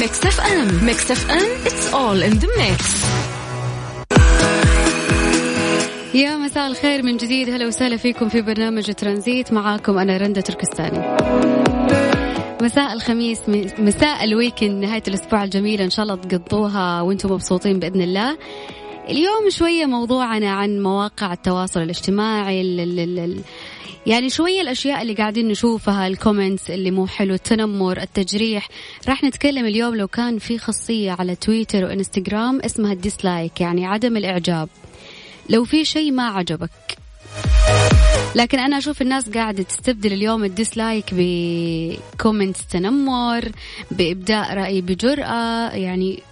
Mix FM Mix FM it's all in the mix. يا مساء الخير من جديد. هلا وسهلا فيكم في برنامج ترانزيت. معاكم أنا رندا تركستاني. مساء الخميس مساء ال weekend نهاية الأسبوع الجميلة إن شاء الله تقضوها وأنتم مبسوطين بإذن الله. اليوم شوية موضوعنا عن مواقع التواصل الاجتماعي يعني شوية الأشياء اللي قاعدين نشوفها ال comments اللي مو حلو التنمر التجريح. راح نتكلم اليوم لو كان في خاصية على تويتر وإنستغرام اسمها ال dislike يعني عدم الإعجاب. لو في شيء ما عجبك. لكن أنا أشوف الناس قاعدة تستبدل اليوم ال dislike ب comment تنمر بإبداء رأي بجرأة يعني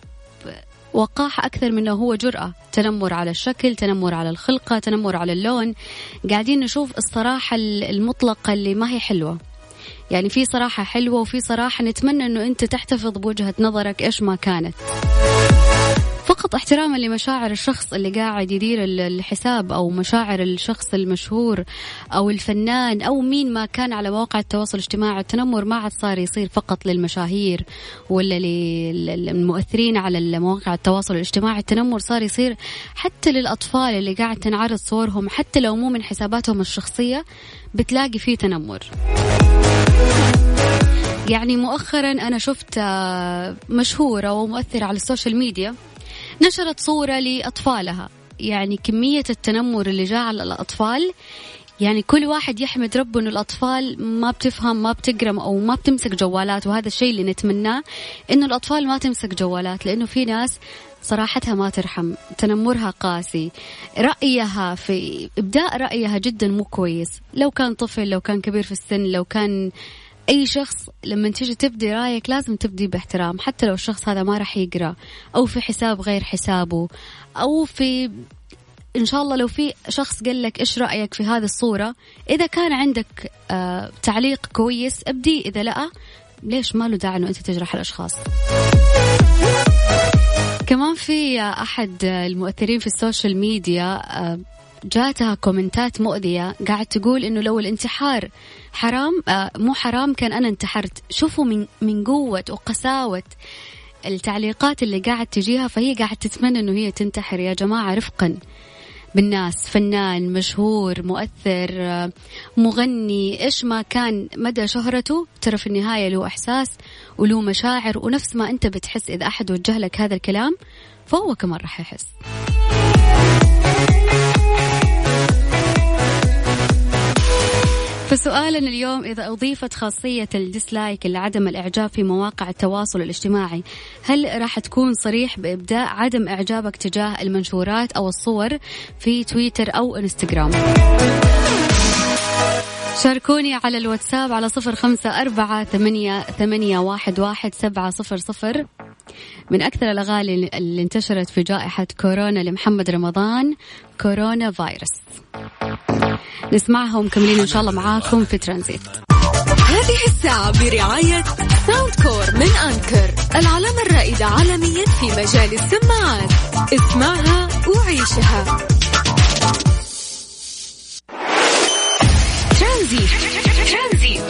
وقاحة أكثر منه هو جرأة. تنمر على الشكل تنمر على الخلقة تنمر على اللون. قاعدين نشوف الصراحة المطلقة اللي ما هي حلوة. يعني في صراحة حلوة وفي صراحة نتمنى أنه أنت تحتفظ بوجهة نظرك إيش ما كانت. فقط احتراما لمشاعر الشخص اللي قاعد يدير الحساب أو مشاعر الشخص المشهور أو الفنان أو مين ما كان على مواقع التواصل الاجتماعي. التنمر ما عاد صار يصير فقط للمشاهير ولا للمؤثرين على مواقع التواصل الاجتماعي. التنمر صار يصير حتى للأطفال اللي قاعد تنعرض صورهم حتى لو مو من حساباتهم الشخصية بتلاقي فيه تنمر. يعني مؤخرا أنا شفت آه، مشهورة ومؤثرة على السوشيال ميديا. نشرت صورة لأطفالها. يعني كمية التنمر اللي جاء على الأطفال. يعني كل واحد يحمد ربه إنه الأطفال ما بتفهم ما بتقرأ أو ما بتمسك جوالات وهذا الشيء اللي نتمناه إنه الأطفال ما تمسك جوالات لأنه في ناس صراحتها ما ترحم. تنمرها قاسي. رأيها في إبداء رأيها جدا مو كويس. لو كان طفل لو كان كبير في السن لو كان أي شخص لما تيجي تبدي رأيك لازم تبدي باحترام حتى لو الشخص هذا ما راح يقرأ أو في حساب غير حسابه أو في إن شاء الله لو في شخص قال لك إيش رأيك في هذه الصورة إذا كان عندك آه تعليق كويس ابدي إذا لأ ليش ما له داعي إنه أنت تجرح الأشخاص؟ كمان في أحد المؤثرين في ال social media آه جاتها كومنتات مؤذية قاعد تقول إنه لو الانتحار حرام آه مو حرام كان أنا انتحرت. شوفوا من من قوة وقساوة التعليقات اللي قاعد تجيها فهي قاعد تتمنى إنه هي تنتحر. يا جماعة رفقا. بالناس فنان مشهور مؤثر آه، مغني إيش ما كان مدى شهرته ترى في النهاية له إحساس وله مشاعر ونفس ما أنت بتحس إذا أحد وجه لك هذا الكلام فهو كمان راح يحس. فسؤالنا اليوم إذا أضيفت خاصية الديسلايك لعدم الإعجاب في مواقع التواصل الاجتماعي هل راح تكون صريح بإبداء عدم إعجابك تجاه المنشورات أو الصور في تويتر أو إنستغرام؟ شاركوني على الواتساب على صفر خمسة أربعة ثمانية, ثمانية واحد, واحد سبعة صفر صفر. من أكثر الأغاني اللي انتشرت في جائحة كورونا لمحمد رمضان كورونا فيروس. نسمعهم كملين إن شاء الله معاكم في ترانزيت. هذه الساعة برعاية Soundcore من Anker العلامة الرائدة عالميا في مجال السماعات. اسمعها وعيشها. ترانزيت.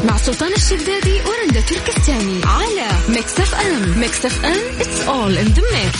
مع سلطان الشدادي ورندا تركستاني على Mix FM Mix FM it's all in the mix.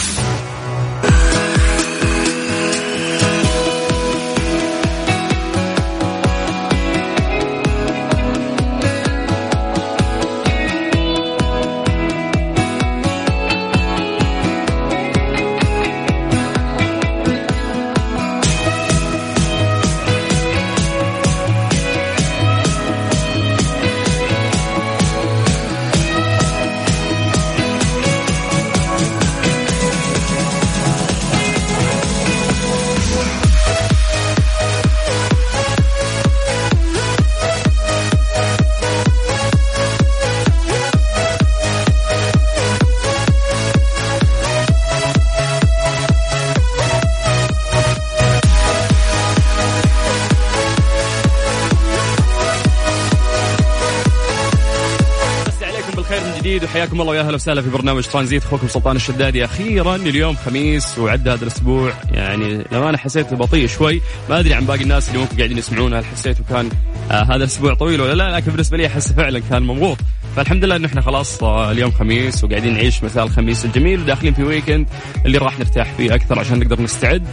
جديد وحياكم الله ويا أهلا وسهلا في برنامج ترانزيت. أخوكم سلطان الشدادي أخيرا اليوم خميس وعدى هذا الأسبوع. يعني لما أنا حسيت بطيء شوي. ما أدري عن باقي الناس اللي ممكن قاعدين يسمعونا هل حسيتوا كان آه هذا الأسبوع طويل ولا لا؟ لكن بالنسبة لي أحس فعلا كان مضغوط. فالحمد لله إن إحنا خلاص آه، اليوم خميس وقاعدين نعيش مثال الخميس الجميل. وداخلين في ويكند اللي راح نرتاح فيه أكثر عشان نقدر نستعد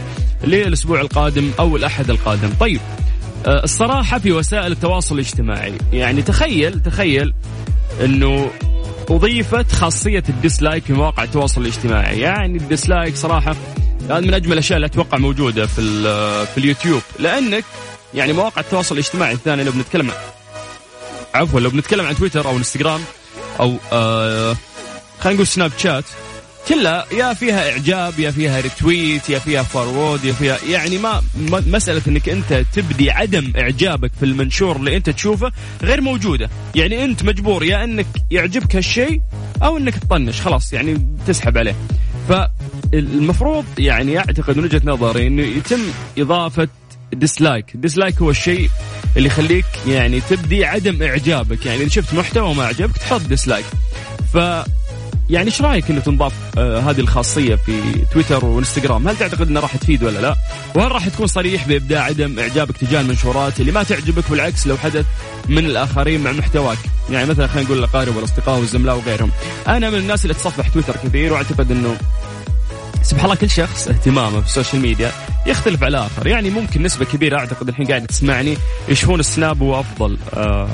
للأسبوع القادم أو الأحد القادم. طيب آه، الصراحة في وسائل التواصل الاجتماعي. يعني تخيل تخيل إنه اضيفت خاصية ال dislike في مواقع التواصل الاجتماعي. يعني ال dislike صراحة هذا من أجمل الأشياء اللي أتوقع موجودة في في اليوتيوب. لأنك يعني مواقع التواصل الاجتماعي الثانية لو بنتكلم عفوا لو بنتكلم عن تويتر أو إنستغرام أو آه خلينا نقول سناب شات كلها يا فيها إعجاب يا فيها retweet يا فيها forward يا فيها يعني ما مسألة إنك أنت تبدي عدم إعجابك في المنشور اللي أنت تشوفه غير موجودة. يعني أنت مجبور يا إنك يعجبك هالشيء أو إنك تطنش خلاص يعني تسحب عليه. فالمفروض يعني أعتقد من وجهة نظري إنه يتم إضافة dislike dislike هو الشيء اللي يخليك يعني تبدي عدم إعجابك. يعني إذا شفت محتوى ما عجبك تحط dislike ف يعني إيش رأيك انه تنضاف آه هذه الخاصية في تويتر وإنستغرام؟ هل تعتقد إنها راح تفيد ولا لا؟ وهل راح تكون صريح بابداء عدم إعجابك تجاه المنشورات اللي ما تعجبك بالعكس لو حدث من الآخرين مع محتواك؟ يعني مثلا خلينا نقول الأقارب والأصدقاء والزملاء وغيرهم. أنا من الناس اللي تصفح تويتر كثير وأعتقد إنه سبحان الله كل شخص اهتمامه في ال social media يختلف على الآخر يعني ممكن نسبة كبيرة أعتقد الحين قاعد تسمعني يشوفون السناب هو افضل آه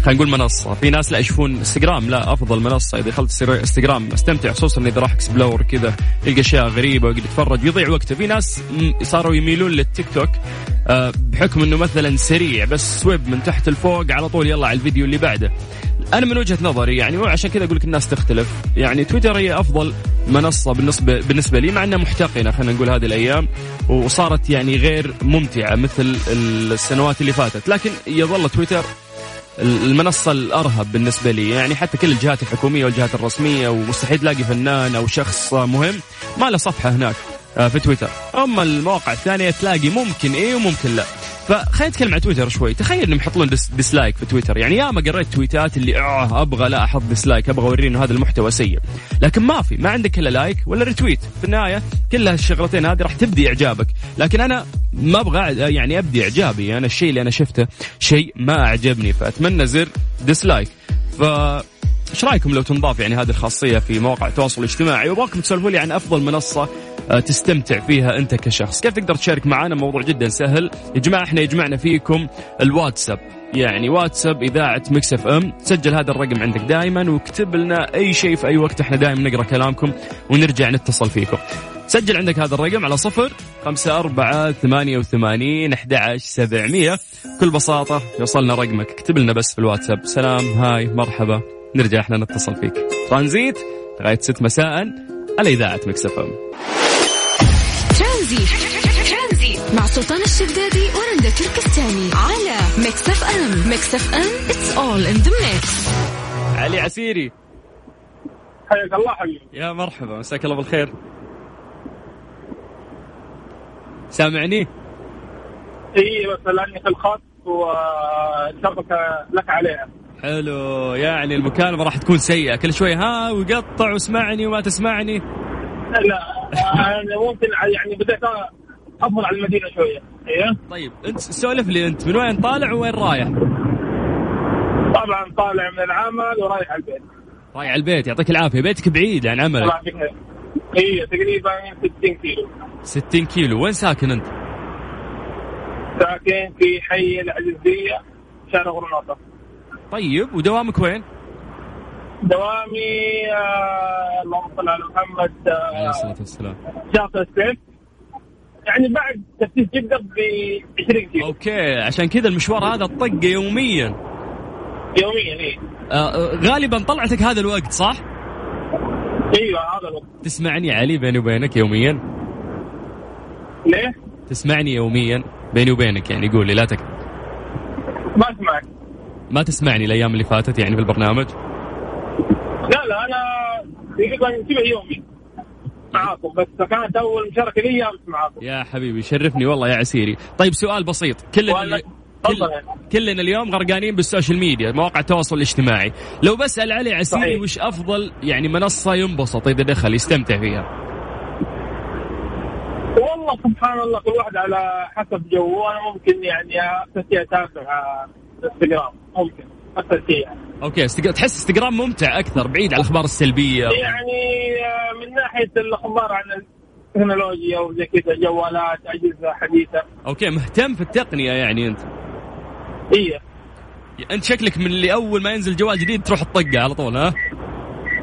خلينا نقول منصة. في ناس لا يشوفون إنستغرام لا أفضل منصة. إذا دخلت إنستغرام أستمتع خصوصا إذا راح explore كذا يلقى أشياء غريبة ويقعد يتفرج ويضيع وقته. في ناس صاروا يميلون للتيك توك آه، بحكم إنه مثلا سريع بس سويب من تحت لفوق على طول يلا على الفيديو اللي بعده. أنا من وجهة نظري يعني وعشان كذا أقول لك الناس تختلف. يعني تويتر هي أفضل منصة بالنسبة بالنسبة لي مع إنها محتقنة خلينا نقول هذه الأيام وصارت يعني غير ممتعة مثل السنوات اللي فاتت. لكن يظل تويتر المنصة الأرهب بالنسبة لي. يعني حتى كل الجهات الحكومية والجهات الرسمية ومستحيل تلاقي فنان أو شخص مهم ما له صفحة هناك آه، في تويتر. أما المواقع الثانية تلاقي ممكن إيه وممكن لا. فخلينا نتكلم عن تويتر شوي. تخيل إنهم يحطون dis dislike في تويتر. يعني يا ما قريت تويتات اللي آه أبغى لا أحط dislike أبغى اوريه انه هذا المحتوى سيء. لكن ما في ما عندك إلا like ولا retweet. في النهاية كل هالشغلتين هذه راح تبدي إعجابك. لكن أنا ما أبغى يعني أبدي إعجابي. أنا الشيء اللي أنا شفته شيء ما أعجبني فأتمنى زر dislike ف إيش رأيكم لو تنضاف يعني هذه الخاصية في مواقع التواصل الاجتماعي؟ وأبغاكم تسولفوا لي عن أفضل منصة آه، تستمتع فيها أنت كشخص. كيف تقدر تشارك معنا موضوع جدا سهل. يا جماعة إحنا يجمعنا فيكم الواتساب. يعني واتساب إذاعة Mix FM. سجل هذا الرقم عندك دائما واكتب لنا أي شيء في أي وقت. إحنا دائما نقرأ كلامكم ونرجع نتصل فيكم. سجل عندك هذا الرقم على صفر خمسة أربعة ثمانية وثمانين أحد سبعمية. بكل بساطة يوصلنا رقمك. اكتب لنا بس في الواتساب. سلام. hi. مرحبا. نرجع إحنا نتصل فيك. ترانزيت. لغاية ست مساء. على إذاعة Mix FM. ترانزيت. مع سلطان الشدادي ورندا تركستاني. على Mix FM. Mix FM. it's all in the mix علي عسيري. حياك الله حبيبي. يا مرحبا. مساك الله بالخير. سامعني؟ اي بس لاني في الخط والشبكه لك عليها. حلو يعني المكالمة راح تكون سيئة. كل شوي ها ويقطع واسمعني وما تسمعني. لا أنا ممكن يعني بديت أفضل على المدينة شوية. أيوه طيب أنت سولف لي أنت من وين طالع وين رايح؟ طبعا طالع من العمل ورايح على البيت. رايح على البيت يعطيك العافية. بيتك بعيد عن عملك. اي تقريبا 60 كيلو. 60 كيلو. وين ساكن أنت؟ ساكن في حي العزيزية شارع غرناطة. طيب ودوامك وين؟ دوامي آه اللهم صل على محمد آه عليه الصلاة والسلام. شاطئ السيف. يعني بعد تفتيش جدة ب 20 كيلو. okay عشان كذا المشوار هذا طق يوميا. يوميا اي آه غالبا طلعتك هذا الوقت صح؟ أيوه هذا الوقت تسمعني علي بيني وبينك يوميا؟ ليه؟ تسمعني يوميا بيني وبينك يعني قول لي لا تكذب ما أسمعك ما تسمعني الأيام اللي فاتت يعني في البرنامج؟ لا لا أنا تقريبا شبه يومي معاكم بس كانت أول مشاركة لي أمس معاكم يا حبيبي شرفني والله يا عسيري طيب سؤال بسيط كلنا اللي... كل... كلنا اليوم غرقانين بال social media مواقع التواصل الاجتماعي. لو بسال علي عسيري صحيح. وش أفضل يعني منصة ينبسط إذا دخل يستمتع فيها؟ والله سبحان الله كل واحد على حسب جوه أنا ممكن يعني اساسي اتابع انستغرام ممكن أكثر شيء يعني. okay استق... تحس إنستغرام ممتع أكثر بعيد عن الأخبار السلبية. يعني آه، من ناحية الأخبار عن التكنولوجيا وزي كذا جوالات أجهزة حديثة. okay مهتم في التقنية يعني أنت. هي أنت شكلك من اللي أول ما ينزل جوال جديد تروح تطقه على طول ها؟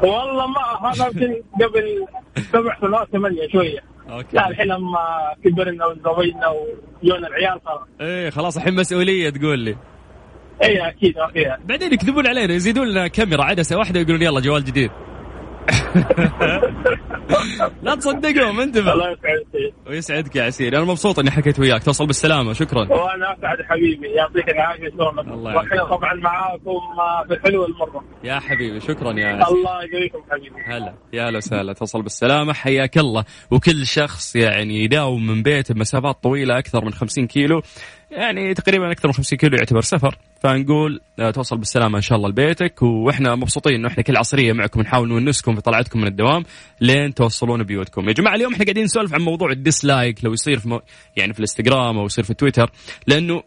والله ما هذا قبل سبع سنوات ثمانية شوية. okay. لا الحين لما كبرنا وتزوجنا وجونا العيال خلاص إيه خلاص الحين مسؤولية تقول لي. اي أكيد ما فيها بعدين يكذبون علينا يزيدون لنا كاميرا عدسة واحدة يقولون يلا جوال جديد. لا تصدقهم انتبه. الله يسعدك ويسعدك يا عسير. أنا مبسوط إني حكيت وياك. توصل بالسلامة. شكرا. وأنا أسعد حبيبي. يعطيك العافية شلونك؟ الله يعافيك. طبعا معاكم في الحلو والمرة. يا حبيبي شكرا يا عسير. الله يقويكم حبيبي. هلا. يا هلا وسهلا. توصل بالسلامة. حياك الله. وكل شخص يعني يداوم من بيته بمسافات طويلة أكثر من 50 كيلو. يعني تقريبا أكثر من 50 كيلو يعتبر سفر. فنقول توصل بالسلامة إن شاء الله لبيتك وإحنا مبسوطين إنه إحنا كل عصرية معكم نحاول نونسكم في طلعتكم من الدوام لين توصلون بيوتكم. يا جماعة اليوم إحنا قاعدين نسولف عن موضوع ال dislike لو يصير في مو... يعني في الإنستغرام أو يصير في تويتر لأنه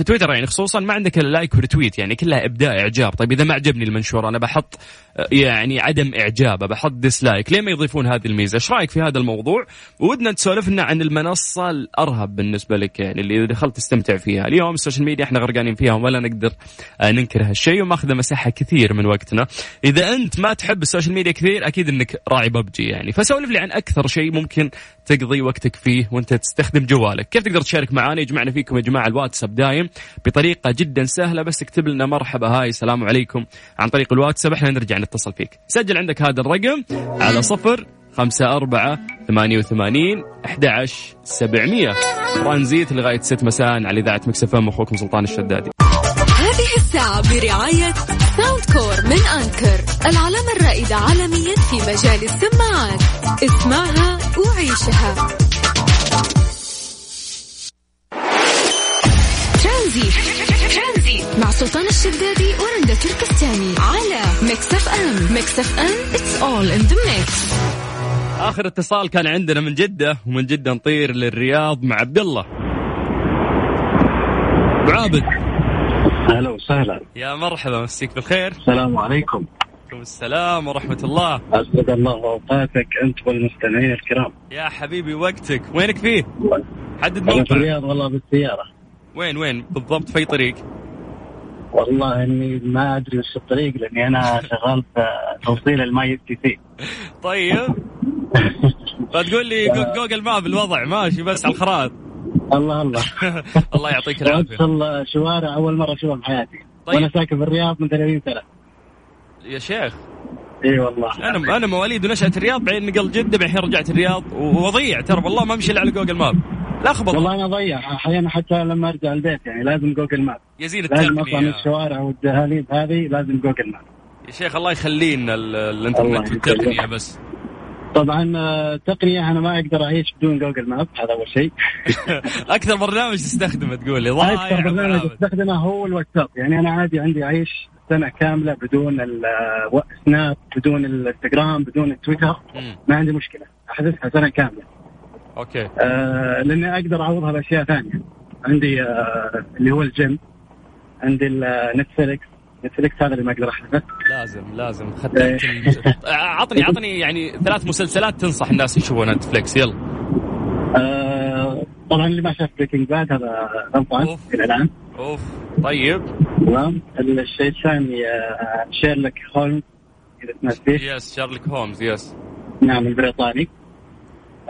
في تويتر يعني خصوصا ما عندك إلا like و retweet يعني كلها إبداء إعجاب. طيب إذا ما عجبني المنشور أنا بحط آه، يعني عدم اعجابي بحط dislike ليه ما يضيفون هذه الميزة؟ إيش رأيك في هذا الموضوع؟ ودنا تسولف لنا عن المنصة الأرهب بالنسبة لك يعني اللي دخلت تستمتع فيها. اليوم ال social media إحنا غرقانين فيها ولا نقدر آه، ننكر هالشيء وماخذة مساحة كثير من وقتنا. إذا أنت ما تحب ال social media كثير أكيد إنك راعي ببجي يعني. فسولف لي عن أكثر شيء ممكن تقضي وقتك فيه وأنت تستخدم جوالك. كيف تقدر تشارك معنا يجمعنا فيكم يا جماعة الواتساب دايم. بطريقة جدا سهلة بس اكتب لنا مرحبا. hi السلام عليكم. عن طريق الواتساب إحنا نرجع نتصل فيك. سجل عندك هذا الرقم على صفر خمسة أربعة ثمانية وثمانين أحد عشر سبعمية. ترانزيت لغاية ست مساء على إذاعة Mix FM أخوكم سلطان الشدادي. هذه الساعة برعاية Soundcore من Anker العلامة الرائدة عالميا في مجال السماعات. اسمعها وعيشها. سلطان الشدادي ورندا تركستاني على ميكس اف ام ميكس اف ام it's all in the mix. آخر اتصال كان عندنا من جدة ومن جدة نطير للرياض مع عبد الله أبو عابد. أهلا وسهلا. يا مرحبا مسيك بالخير. السلام عليكم. عليكم السلام ورحمة الله. أسعد الله أوقاتك أنت والمستمعين الكرام. يا حبيبي وقتك. وينك فيه؟ حدد أنا في الرياض والله بالسيارة. وين وين؟ بالضبط في أي طريق؟ والله إني ما أدري وش الطريق لأني أنا شغال في توصيل الماي تي سي. طيب. فتقول لي جو- جوجل ماب الوضع ماشي بس على الخرائط الله الله. الله يعطيك العافية. وادخل شوارع أول مرة أشوفها بحياتي طيب. وأنا ساكن في الرياض من 30 سنة. يا شيخ. إي والله. أنا أنا مواليد ونشأت الرياض بعدين نقلت جدة بعدين رجعت الرياض وضيع ترى والله ما امشي إلا على جوجل ماب. لخبط والله أنا اضيع أحيانا حتى لما أرجع البيت يعني لازم جوجل ماب. يزين لازم أطلع من التقنيه الشوارع والدهاليز هذه لازم جوجل ماب. يا شيخ الله يخلي لنا ال- الله الانترنت. والتقنية بس. طبعا آه، تقنية أنا ما أقدر أعيش بدون جوجل ماب هذا أول شيء. أكثر برنامج تستخدمه تقول لي. أبو برنامج عابد. استخدمه هو الواتساب. يعني أنا عادي عندي أعيش سنة كاملة بدون السناب بدون الانستغرام بدون التويتر. ما عندي مشكلة. أحدثها سنة كاملة. أوكي. آه لأني أقدر اعوضها باشياء ثانية. عندي آه اللي هو ال game. عندي النتفليكس نتفليكس هذا اللي ما أقدر احدثه لازم لازم. عطني عطني يعني ثلاث مسلسلات تنصح الناس يشوفون نتفليكس يلا. آه طبعا اللي ما شاف بريكنج باد هذا غلطان. إلى الآن. أوف. طيب. تمام. الشيء الثاني آه شيرلوك هولمز إذا سمعت فيه yes شارلوك هومز yes نعم البريطاني.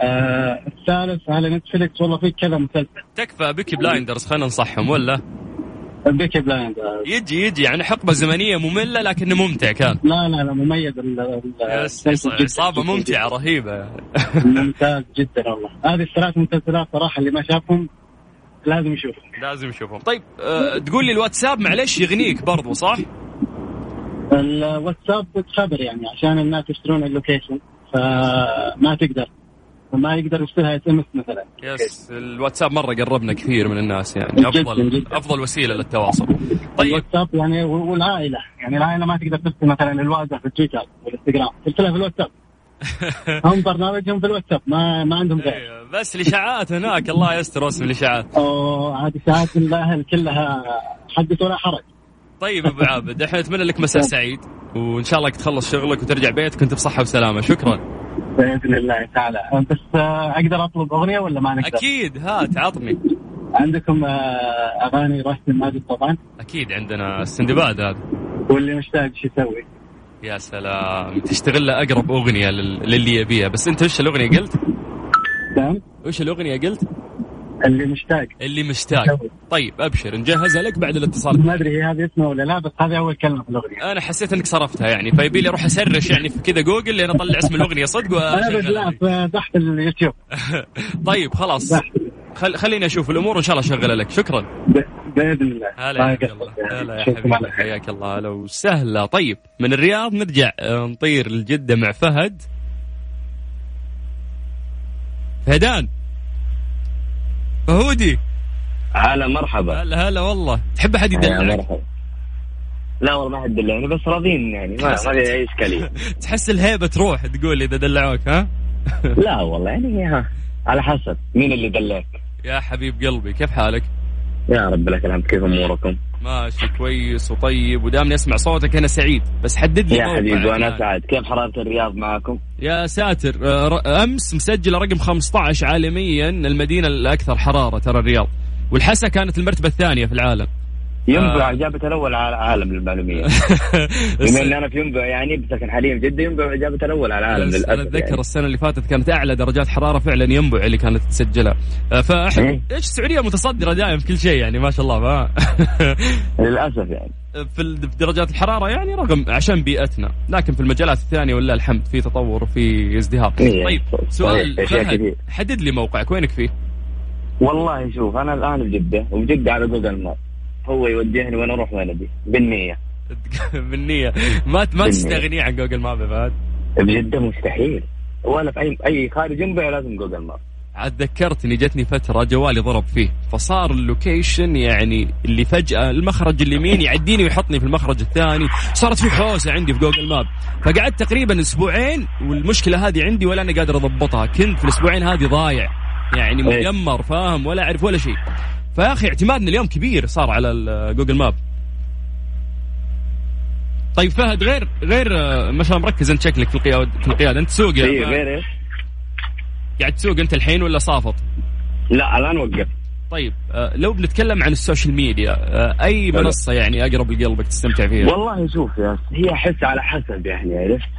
آه الثالث على نتفلكس والله في كذا مسلسل. تكفى بيكي بلايندرز خلينا ننصحهم ولا؟ بيكي بلايندرز يجي يجي يعني حقبة زمنية مملة لكنه ممتع كان. لا لا لا مميز جداً- ممتعة رهيبة. ممتاز جدا والله. هذه الثلاث مسلسلات صراحة اللي ما شافهم لازم يشوفهم. لازم نشوفهم طيب أه تقول لي الواتساب معلش يغنيك برضو صح؟ الواتساب خبر يعني عشان الناس يشترون ال location فما تقدر. فما يقدر يشتريها SMS مثلا. يس الواتساب مرة قربنا كثير من الناس يعني. أفضل جداً. أفضل وسيلة للتواصل. طيب. الواتساب يعني والعائلة. يعني العائلة ما تقدر ترسل مثلا الواتساب في التويتر والإنستغرام. ترسلها في الواتساب. هم برنامجهم في الواتساب ما ما عندهم غير. أيوة، بس الإشاعات هناك. الله يستر واسم الإشاعات. أو عاد ساعات الاهل كلها حدث ولا حرج. طيب أبو عابد إحنا نتمنى لك مساء سعيد وإن شاء الله تخلص شغلك وترجع بيتك وأنت بصحة وسلامة شكرا بإذن الله تعالى بس أقدر أطلب أغنية ولا ما نقدر؟ أكيد هات عطني عندكم آه، أغاني راشد الماجد طبعا أكيد عندنا السندباد هذا واللي مشتاق شو يسوي؟ يا سلام تشتغل له أقرب أغنية لل- للي يبيها بس أنت وش الأغنية قلت؟ نعم وش الأغنية قلت؟ اللي مشتاق. اللي مشتاق. طيب أبشر نجهزها لك بعد الاتصال. ما أدري هي هذه اسمها ولا لا بس هذه أول كلمة في الأغنية. أنا حسيت إنك صرفتها يعني فيبي لي أروح أسرش يعني في كذا جوجل لين أطلع اسم الأغنية صدق؟ أنا تحت اليوتيوب. طيب خلاص. خل... خليني أشوف الأمور وان شاء الله اشغلها لك. شكرا. ب- بإذن الله. هلا يا الله. هلا يا حبيبي. حياك الله. هلا وسهلا. طيب من الرياض نرجع آه، نطير لجدة مع فهد. فهدان. فهودي. هلا مرحبا. هلا هلا والله. تحب أحد يدلعك؟ لا والله ما حد دلعني بس راضين يعني ما ما في أي إشكالية. تحس الهيبة تروح تقول إذا دلعوك ها؟ لا والله يعني ها على حسب مين اللي دلعك. يا حبيب قلبي كيف حالك؟ يا رب لك الحمد. كيف أموركم؟ ماشي كويس وطيب. ودامني أسمع صوتك أنا سعيد. بس حدد لي يا حبيبي وأنا. سعد كيف حرارة الرياض معكم يا ساتر. آه، أمس مسجلة رقم 15 عالميا. المدينة الأكثر حرارة ترى الرياض. والحسا كانت المرتبة الثانية في العالم. ينبع آه. جابت الأول على العالم للمعلومية بما إن أنا في ينبع يعني بسكن حاليا في جدة ينبع جابت الأول على العالم بس أنا للأسف أتذكر يعني. السنة اللي فاتت كانت أعلى درجات حرارة فعلا ينبع اللي كانت تسجلها آه، فاحنا إيه. إيش السعودية متصدرة دائما في كل شيء يعني ما شاء الله ما للأسف يعني في درجات الحرارة يعني رغم عشان بيئتنا لكن في المجالات الثانية ولله الحمد في تطور وفي ازدهار إيه، طيب. سؤال. حدد لي موقعك وينك فيه والله شوف أنا الآن في جدة وفي جدة على جوجل ماب هو يوجهني وين أروح وين أبي. بالنية. بالنية. ما ما. تستغني عن جوجل ماب يا فهد؟ بجدة مستحيل. ولا في اي أي خارج ينبع لازم جوجل ماب عاد ذكرتني جتني فترة جوالي ضرب فيه. فصار ال location يعني اللي فجأة المخرج اليمين يعديني ويحطني في المخرج الثاني. صارت في حوسة عندي في جوجل ماب. فقعدت تقريبا أسبوعين والمشكلة هذه عندي ولا أنا قادر أضبطها. كنت في الأسبوعين هذه ضايع. يعني إيه. مدمر فاهم؟ ولا أعرف ولا شيء. فيا أخي اعتمادنا اليوم كبير صار على جوجل ماب طيب فهد غير غير آه، ما شاء الله مركز أنت شكلك في القياده في القيادة أنت تسوق اي. غير إيش؟ قاعد تسوق أنت الحين ولا صافط؟ لا الآن وقفت طيب آه، لو بنتكلم عن ال social media آه، أي. منصة يعني أقرب لقلبك تستمتع فيها؟ والله شوف يا هي أحس على حسب يعني عرفت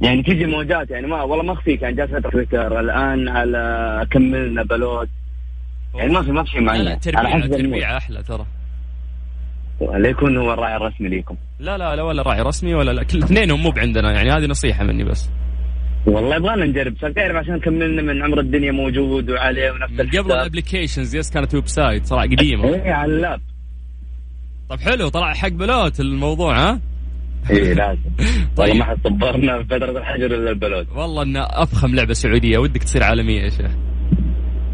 يعني تيجي موجات يعني ما والله ما أخفيك يعني جات فتره تويتر الآن على كملنا بلوت يعني ما في ما في شيء معين. لا على تربيع حسب المود. تربيع أحلى ترى. لا يكون هو الراعي الرسمي ليكم. لا لا لا ولا راعي رسمي ولا لا كل اثنينهم مو بعندنا يعني هذه نصيحة مني بس. والله يبغانا نجرب تعرف عشان كملنا من عمر الدنيا موجود وعليه ونفس قبل. ال applications yes كانت website صراحة قديمة. إيه على اللاب. طب حلو طلع حق بلوت الموضوع ها؟ إيه لازم. والله طيب. ما حد صبرنا في فترة الحجر إلا البلوت. والله انها أفخم لعبة سعودية ودك تصير عالمية يا شيخ.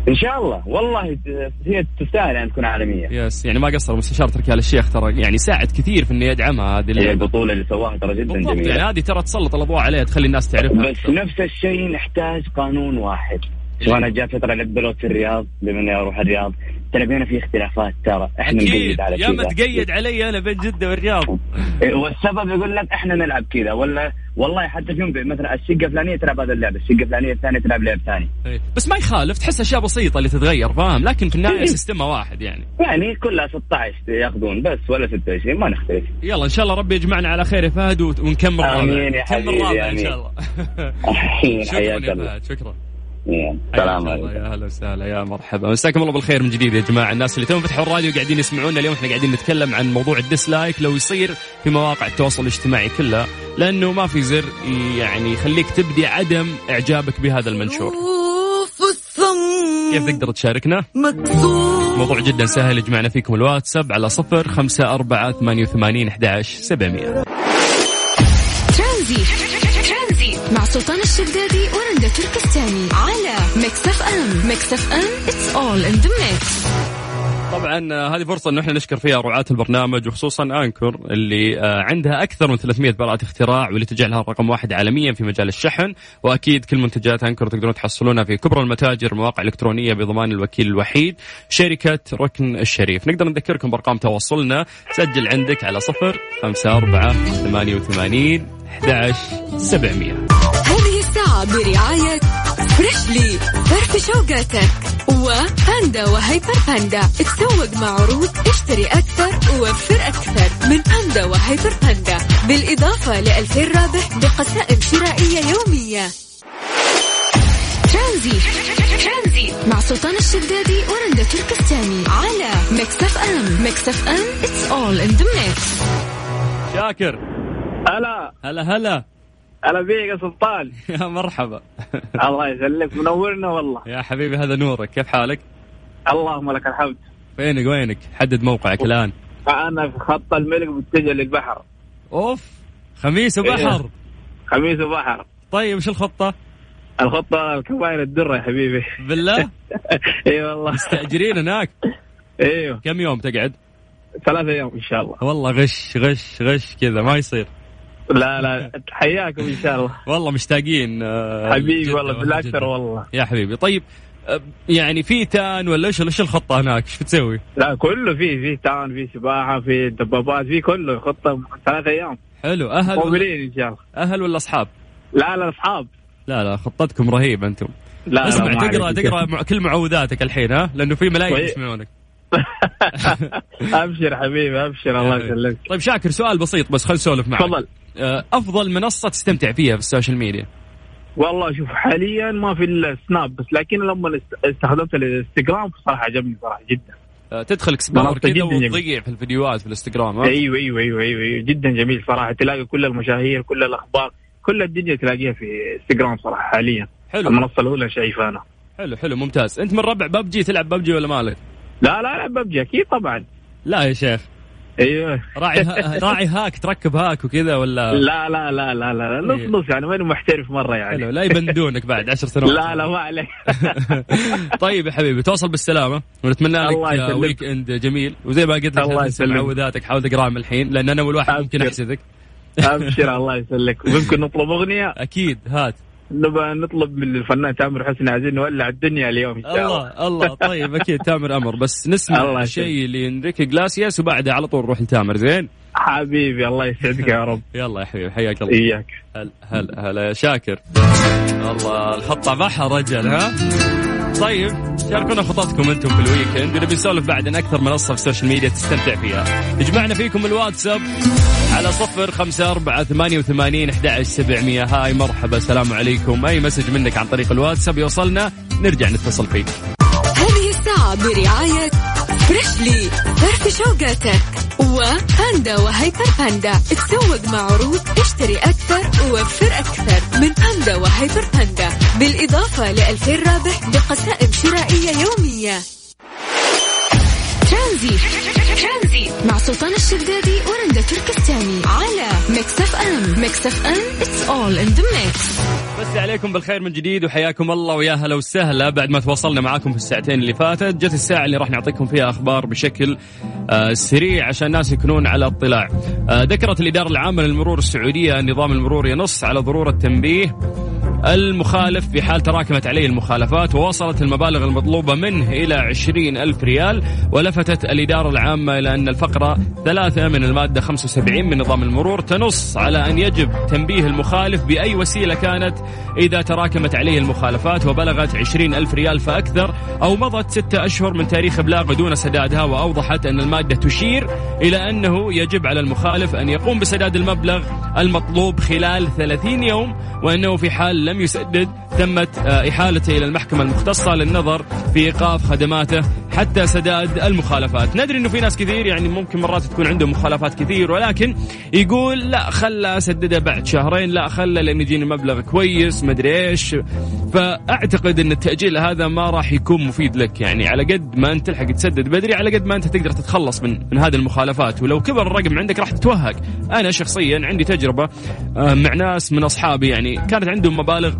إن شاء الله. والله هي تستاهل أن تكون عالمية. يس يعني ما قصر مستشار تركي آل الشيخ ترى يعني ساعد كثير في إنه يدعمها هذه هي البطوله اللي سواها ترى جدا جميلة. يعني هذه ترى تسلط الأضواء عليها تخلي الناس تعرفها بس أكثر. نفس الشيء نحتاج قانون واحد. شو أنا جات فترة لعبت في الرياض بما إني أروح الرياض. ترى بينا في اختلافات ترى. إحنا نقيد على يا ما كذا. تقيد علي أنا بين جدة والرياض. إيه، والسبب يقول لك إحنا نلعب كذا. ولا والله حتى في مثلا الشقة الفلانية تلعب هذا اللعب الشقة الفلانية الثانية تلعب لعب ثاني. إيه. بس ما يخالف تحس أشياء بسيطة اللي تتغير فاهم؟ لكن في النهاية إيه. سيستمها واحد يعني. يعني كلها 16 ياخذون بس ولا 26 ما نختلف. يلا إن شاء الله ربي يجمعنا على خير يا فهد ونكمل رابع. آمين يا نكمل حبيبي، رابع إن. شاء الله. شكرا يا فهد شكرا. حياك سلام الله، عليكم. يا هلا وسهلا. يا مرحبا. مساكم الله بالخير من جديد يا جماعة الناس اللي توهم فتحوا الراديو قاعدين يسمعونا. اليوم إحنا قاعدين نتكلم عن موضوع الديسلايك. لو يصير في مواقع التواصل الاجتماعي كلها لأنه ما في زر يعني يخليك تبدي عدم إعجابك بهذا المنشور. كيف تقدر تشاركنا؟ موضوع جدا سهل يجمعنا فيكم الواتساب على صفر خمسة أربعة ثمانية وثمانين أحد سبعمية. مع سلطان الشدادي تركستاني على ميكس اف ام ميكس اف ام it's all in the mix طبعا آه، هذه فرصة انه إحنا نشكر فيها رعاة البرنامج وخصوصا أنكر اللي آه، عندها أكثر من 300 براءة اختراع واللي تجعلها رقم واحد عالميا في مجال الشحن. وأكيد كل منتجات أنكر تقدرون تحصلونها في كبرى المتاجر المواقع الالكترونية بضمان الوكيل الوحيد شركة ركن الشريف. نقدر نذكركم بأرقام تواصلنا. سجل عندك على صفر خمسة أربعة ثمانية وثمانين 11 700 هذه الساعة برعاية فريشلي فرف شوقاتك. وباندا وهيبر باندا. تسوق مع عروض اشتري أكثر ووفر أكثر. من باندا وهيبر باندا. بالإضافة ل 2000 رابح بقسائم شرائية يومية. ترانزيت ترانزيت مع سلطان الشدادي ورندا تركستاني. على ميكس أف أم. ميكس أف أم it's all in the mix. شاكر. هلا. هلا هلا. هلا بيك يا سلطان. يا مرحبا. الله يسلمك منورنا والله. يا حبيبي هذا نورك. كيف حالك؟ اللهم لك الحمد. فينك وينك؟ حدد موقعك الآن. أنا في خط الملك متجه للبحر. أوف خميس وبحر. إيه. خميس وبحر. طيب وش الخطة؟ الخطة الكباين الدرة يا حبيبي. بالله؟ اي والله. مستأجرين هناك؟ أيوه كم يوم تقعد؟ ثلاثة أيام إن شاء الله. والله غش غش غش كذا ما يصير. لا لا حياكم إن شاء الله. والله مشتاقين آه، حبيبي والله بالأكثر. والله. يا حبيبي. طيب آه، يعني في تان ولا إيش إيش الخطة هناك؟ إيش بتسوي؟ لا كله فيه فيه تان فيه سباحة فيه دبابات فيه كله. خطة ثلاثة أيام. حلو. أهل ولا موبلين إن شاء الله. أهل ولا أصحاب؟ لا لا أصحاب. لا لا خطتكم رهيبة أنتم. لا اسمع لا تقرأ. تقرأ مع- كل معوذاتك الحين ها؟ لأنه في ملايين طيب. يسمعونك. أبشر حبيبي أبشر. الله يسلمك. طيب شاكر سؤال بسيط بس خل نسولف معك. تفضل. أفضل منصة تستمتع فيها في ال social media. والله شوف حاليا ما في إلا سناب بس لكن لما است- استخدمت الإنستغرام صراحة عجبني صراحة جدا. آه، تدخل explore كذا. وتضيع في الفيديوهات في الإنستغرام ها؟ أيوه أيوه أيوه أيوه, أيوة جدا جميل صراحة. تلاقي كل المشاهير كل الأخبار كل الدنيا تلاقيها في إنستغرام صراحة حاليا. حلو. المنصة الأولى شايفها أنا. حلو حلو ممتاز. أنت من ربع ببجي تلعب ببجي ولا مالك؟ لا لا لا ببجي أكيد طبعا. لا يا شيخ. أيوه. راعي ها... راعي hack تركب hack وكذا ولا؟ لا لا لا لا لا نص إيه. نص يعني وين محترف مرة يعني. حلو لا يبندونك بعد عشر سنوات. لا لا ما عليك. طيب يا حبيبي توصل بالسلامة ونتمنى لك الله يسلمك. weekend جميل. وزي ما قلت لك الله يسلمك. معوذاتك حاول تقرأها من الحين لأن أنا اول واحد ممكن. أحسدك. أبشر الله يسلمك. ممكن نطلب أغنية؟ أكيد هات. نبغى نطلب من الفنان تامر حسني عايزين نولع الدنيا اليوم إن شاء الله الله. الله طيب أكيد تامر أمر. بس نسمع الله الشيء لإنريكي إجلاسياس وبعدها على طول نروح لتامر زين؟ حبيبي الله يسعدك يا رب. يلا يا حبيبي حياك الله. إياك. هلا هلا هلا يا شاكر؟ الله الخطة بحر رجل ها؟ طيب شاركونا خططكم أنتم في ال weekend. ونبي نسولف بعد عن أكثر منصة في ال social media تستمتع فيها. يجمعنا فيكم الواتساب على صفر خمسة أربعة ثمانية وثمانين أحد سبعمية. hi مرحبا السلام عليكم. أي message منك عن طريق الواتساب يوصلنا نرجع نتصل فيك هذه الساعة برعاية فريشلي فرفش أوقاتك. وباندا وهيبر باندا تسوق مع عروض اشتري أكثر ووفر أكثر. من باندا وهيبر باندا بالإضافة ل 2000 رابح بقسائم شرائية يومية. ترانزيت مع سلطان الشدادي ورندا تركستاني. على ميكس أف أم. ميكس أف أم it's all in the mix. مسا عليكم بالخير من جديد وحياكم الله ويا هلا وسهلا. بعد ما تواصلنا معاكم في الساعتين اللي فاتت جت الساعة اللي راح نعطيكم فيها أخبار بشكل آه سريع عشان الناس يكونون على اطلاع. آه ذكرت الإدارة العامة للمرور السعودية أن نظام المرور ينص على ضرورة تنبيه. المخالف في حال تراكمت عليه المخالفات ووصلت المبالغ المطلوبة منه إلى عشرين ألف ريال ولفتت الإدارة العامة إلى أن الفقرة ثلاثة من المادة 75 من نظام المرور تنص على أن يجب تنبيه المخالف بأي وسيلة كانت إذا تراكمت عليه المخالفات وبلغت عشرين ألف ريال فأكثر أو مضت ستة أشهر من تاريخ إبلاغه دون سدادها وأوضحت أن المادة تشير إلى أنه يجب على المخالف أن يقوم بسداد المبلغ المطلوب خلال 30 يوم وأنه في حال لم them. You said, did, تمت آه، إحالته إلى المحكمة المختصة للنظر في إيقاف خدماته حتى سداد المخالفات. ندري أنه في ناس كثير يعني ممكن مرات تكون عندهم مخالفات كثير ولكن يقول لا خلى أسددها بعد شهرين لا خلى لأن يجيني مبلغ كويس مدري إيش. فأعتقد أن التأجيل هذا ما راح يكون مفيد لك. يعني على قد ما أنت تلحق تسدد بدري على قد ما أنت تقدر تتخلص من من هذه المخالفات. ولو كبر الرقم عندك راح تتوهق. أنا شخصيا عندي تجربة آه، مع ناس من أصحابي يعني كانت عندهم مبالغ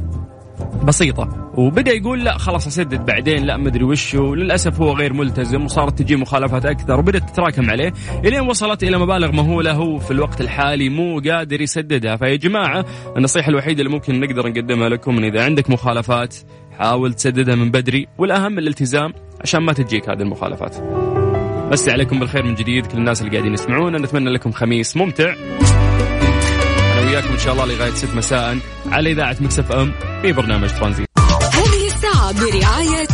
بسيطة. وبدأ يقول لا خلاص أسدد بعدين لا مدري وش وللأسف هو غير ملتزم وصارت تجي مخالفات أكثر وبدأت تتراكم عليه. إلين وصلت إلى مبالغ مهولة هو في الوقت الحالي مو قادر يسددها. فيا جماعة النصيحة الوحيدة اللي ممكن نقدر نقدمها لكم إن إذا عندك مخالفات حاول تسددها من بدري. والأهم الالتزام عشان ما تجيك هذه المخالفات. بس عليكم بالخير من جديد كل الناس اللي قاعدين يسمعونا. نتمنى لكم خميس ممتع. وياكم إن شاء الله لغاية 6 مساء على إذاعة ميكس إف إم في برنامج ترانزيت. هذه الساعة برعاية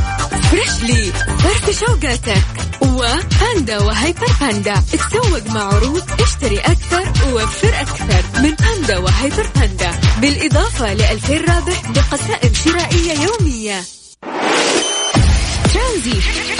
فريشلي فرفش أوقاتك وباندا وهيبر باندا. تسوق مع عروض اشتري أكثر ووفر أكثر من باندا وهيبر باندا. بالإضافة ل 2000 رابح بقسائم شرائية يومية. ترانزيت.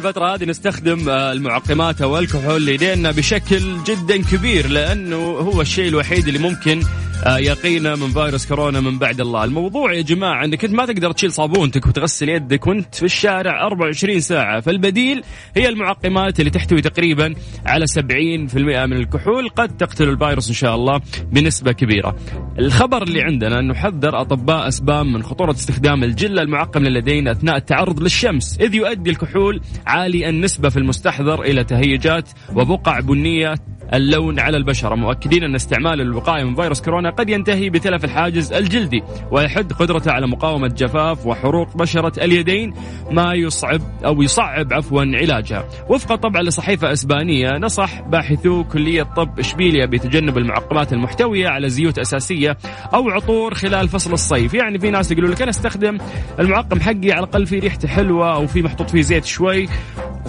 الفترة هذه نستخدم آه، المعقمات أو الكحول لدينا بشكل جدا كبير لأنه هو الشيء الوحيد اللي ممكن يقينا من فيروس كورونا من بعد الله. الموضوع يا جماعة أنك أنت ما تقدر تشيل صابونتك وتغسل يدك وأنت في الشارع 24 ساعة. فالبديل هي المعقمات اللي تحتوي تقريبا على 70% من الكحول. قد تقتل الفيروس إن شاء الله بنسبة كبيرة. الخبر اللي عندنا أنه حذر أطباء أسبان من خطورة استخدام الجل المعقم لليدين أثناء التعرض للشمس. إذ يؤدي الكحول عالي النسبة في المستحضر إلى تهيجات وبقع بنية اللون على البشرة. مؤكدين أن استعمال الوقاية من فيروس كورونا قد ينتهي بتلف الحاجز الجلدي ويحد قدرته على مقاومة جفاف وحروق بشرة اليدين ما يصعب أو يصعب عفوا علاجها. وفقا طبعا لصحيفة إسبانية نصح باحثو كلية طب إشبيليا بتجنب المعقمات المحتوية على زيوت أساسية أو عطور خلال فصل الصيف. يعني في ناس يقولوا لك أنا أستخدم المعقم حقي على الأقل في ريحته حلوة أو في محطوط فيه زيت شوي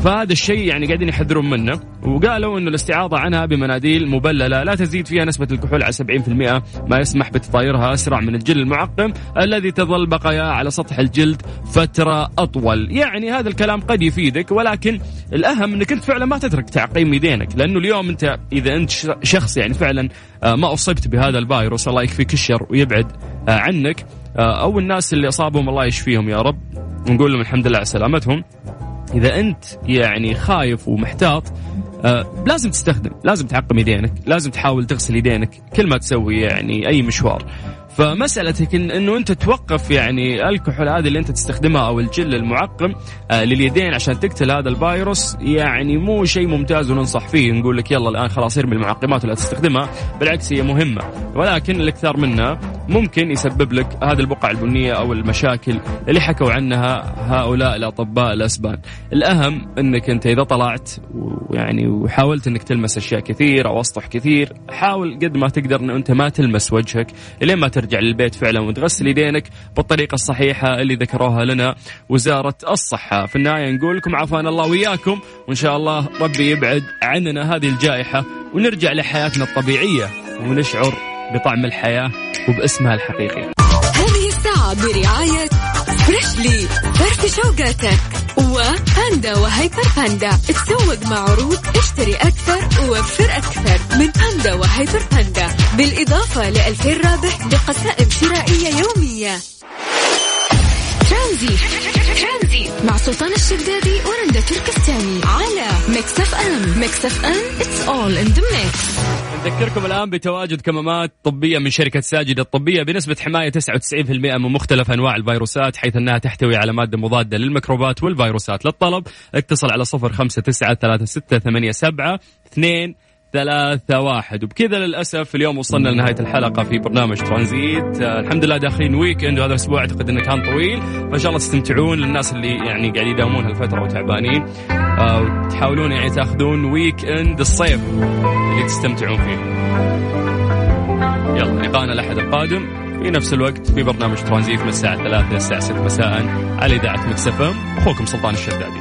فهذا الشيء يعني قاعدين يحذرون منه. وقالوا إنه الاستعاضة عنها بمناديل مبللة لا تزيد فيها نسبة الكحول على 70% ما يسمح بتطايرها أسرع من الجل المعقم الذي تظل بقايا على سطح الجلد فترة أطول. يعني هذا الكلام قد يفيدك ولكن الأهم إنك أنت فعلا ما تترك تعقيم يدينك. لأنه اليوم أنت إذا أنت شخص يعني فعلا آه، ما أصبت بهذا الفيروس الله يكفيك الشر ويبعد آه، عنك. آه، أو الناس اللي أصابهم الله يشفيهم يا رب. ونقول لهم الحمد لله على سلامتهم. إذا أنت يعني خايف ومحتاط آه لازم تستخدم لازم تعقم يدينك لازم تحاول تغسل يدينك كل ما تسوي يعني أي مشوار. فمسألتك إن إنه أنت توقف يعني الكحول هذه اللي أنت تستخدمها أو الجل المعقم آه لليدين عشان تقتل هذا الفيروس يعني مو شيء ممتاز وننصح فيه. نقول لك يلا الآن خلاص ارمي المعقمات ولا تستخدمها بالعكس هي مهمة. ولكن الاكثار منها ممكن يسبب لك هذه البقع البنية أو المشاكل اللي حكوا عنها هؤلاء الأطباء الأسبان. الأهم إنك أنت إذا طلعت ويعني وحاولت إنك تلمس أشياء كثير أو أسطح كثير حاول قد ما تقدر انه أنت ما تلمس وجهك لين ما ترجع للبيت فعلا وتغسل يدينك بالطريقة الصحيحة اللي ذكروها لنا وزارة الصحة. في النهاية نقول لكم عافانا الله وياكم وإن شاء الله ربي يبعد عننا هذه الجائحة ونرجع لحياتنا الطبيعية ونشعر بطعم الحياة وباسمها الحقيقي. برعاية فريشلي فرف شوقاتك وباندا وهيبر باندا تسوق مع عروض اشتري أكثر ووفر أكثر. من باندا وهيبر باندا بالإضافة ل 2000 رابح بقسائم شرائية يومية. ترانزيت مع سلطان الشدادي ورندا تركستاني. على ميكس أف أم. ميكس أف أم it's all in the mix. نذكركم الآن بتواجد كمامات طبية من شركة ساجد الطبية بنسبة حماية 99% من مختلف أنواع الفيروسات حيث أنها تحتوي على مادة مضادة للميكروبات والفيروسات. للطلب اتصل على 059 2 ثلاثة واحد. وبكذا للأسف اليوم وصلنا لنهاية الحلقة في برنامج ترانزيت. آه الحمد لله داخلين weekend وهذا الأسبوع أعتقد أنه كان طويل. فإن شاء الله تستمتعون للناس اللي يعني قاعد يداومون هالفترة وتعبانين. آه وتحاولون يعني تاخذون weekend الصيف اللي تستمتعون فيه. يلا لقاءنا الأحد القادم في نفس الوقت في برنامج ترانزيت من الساعة 3 إلى الساعة 6 مساء على إذاعة ميكس إف إم أخوكم سلطان الشدادي.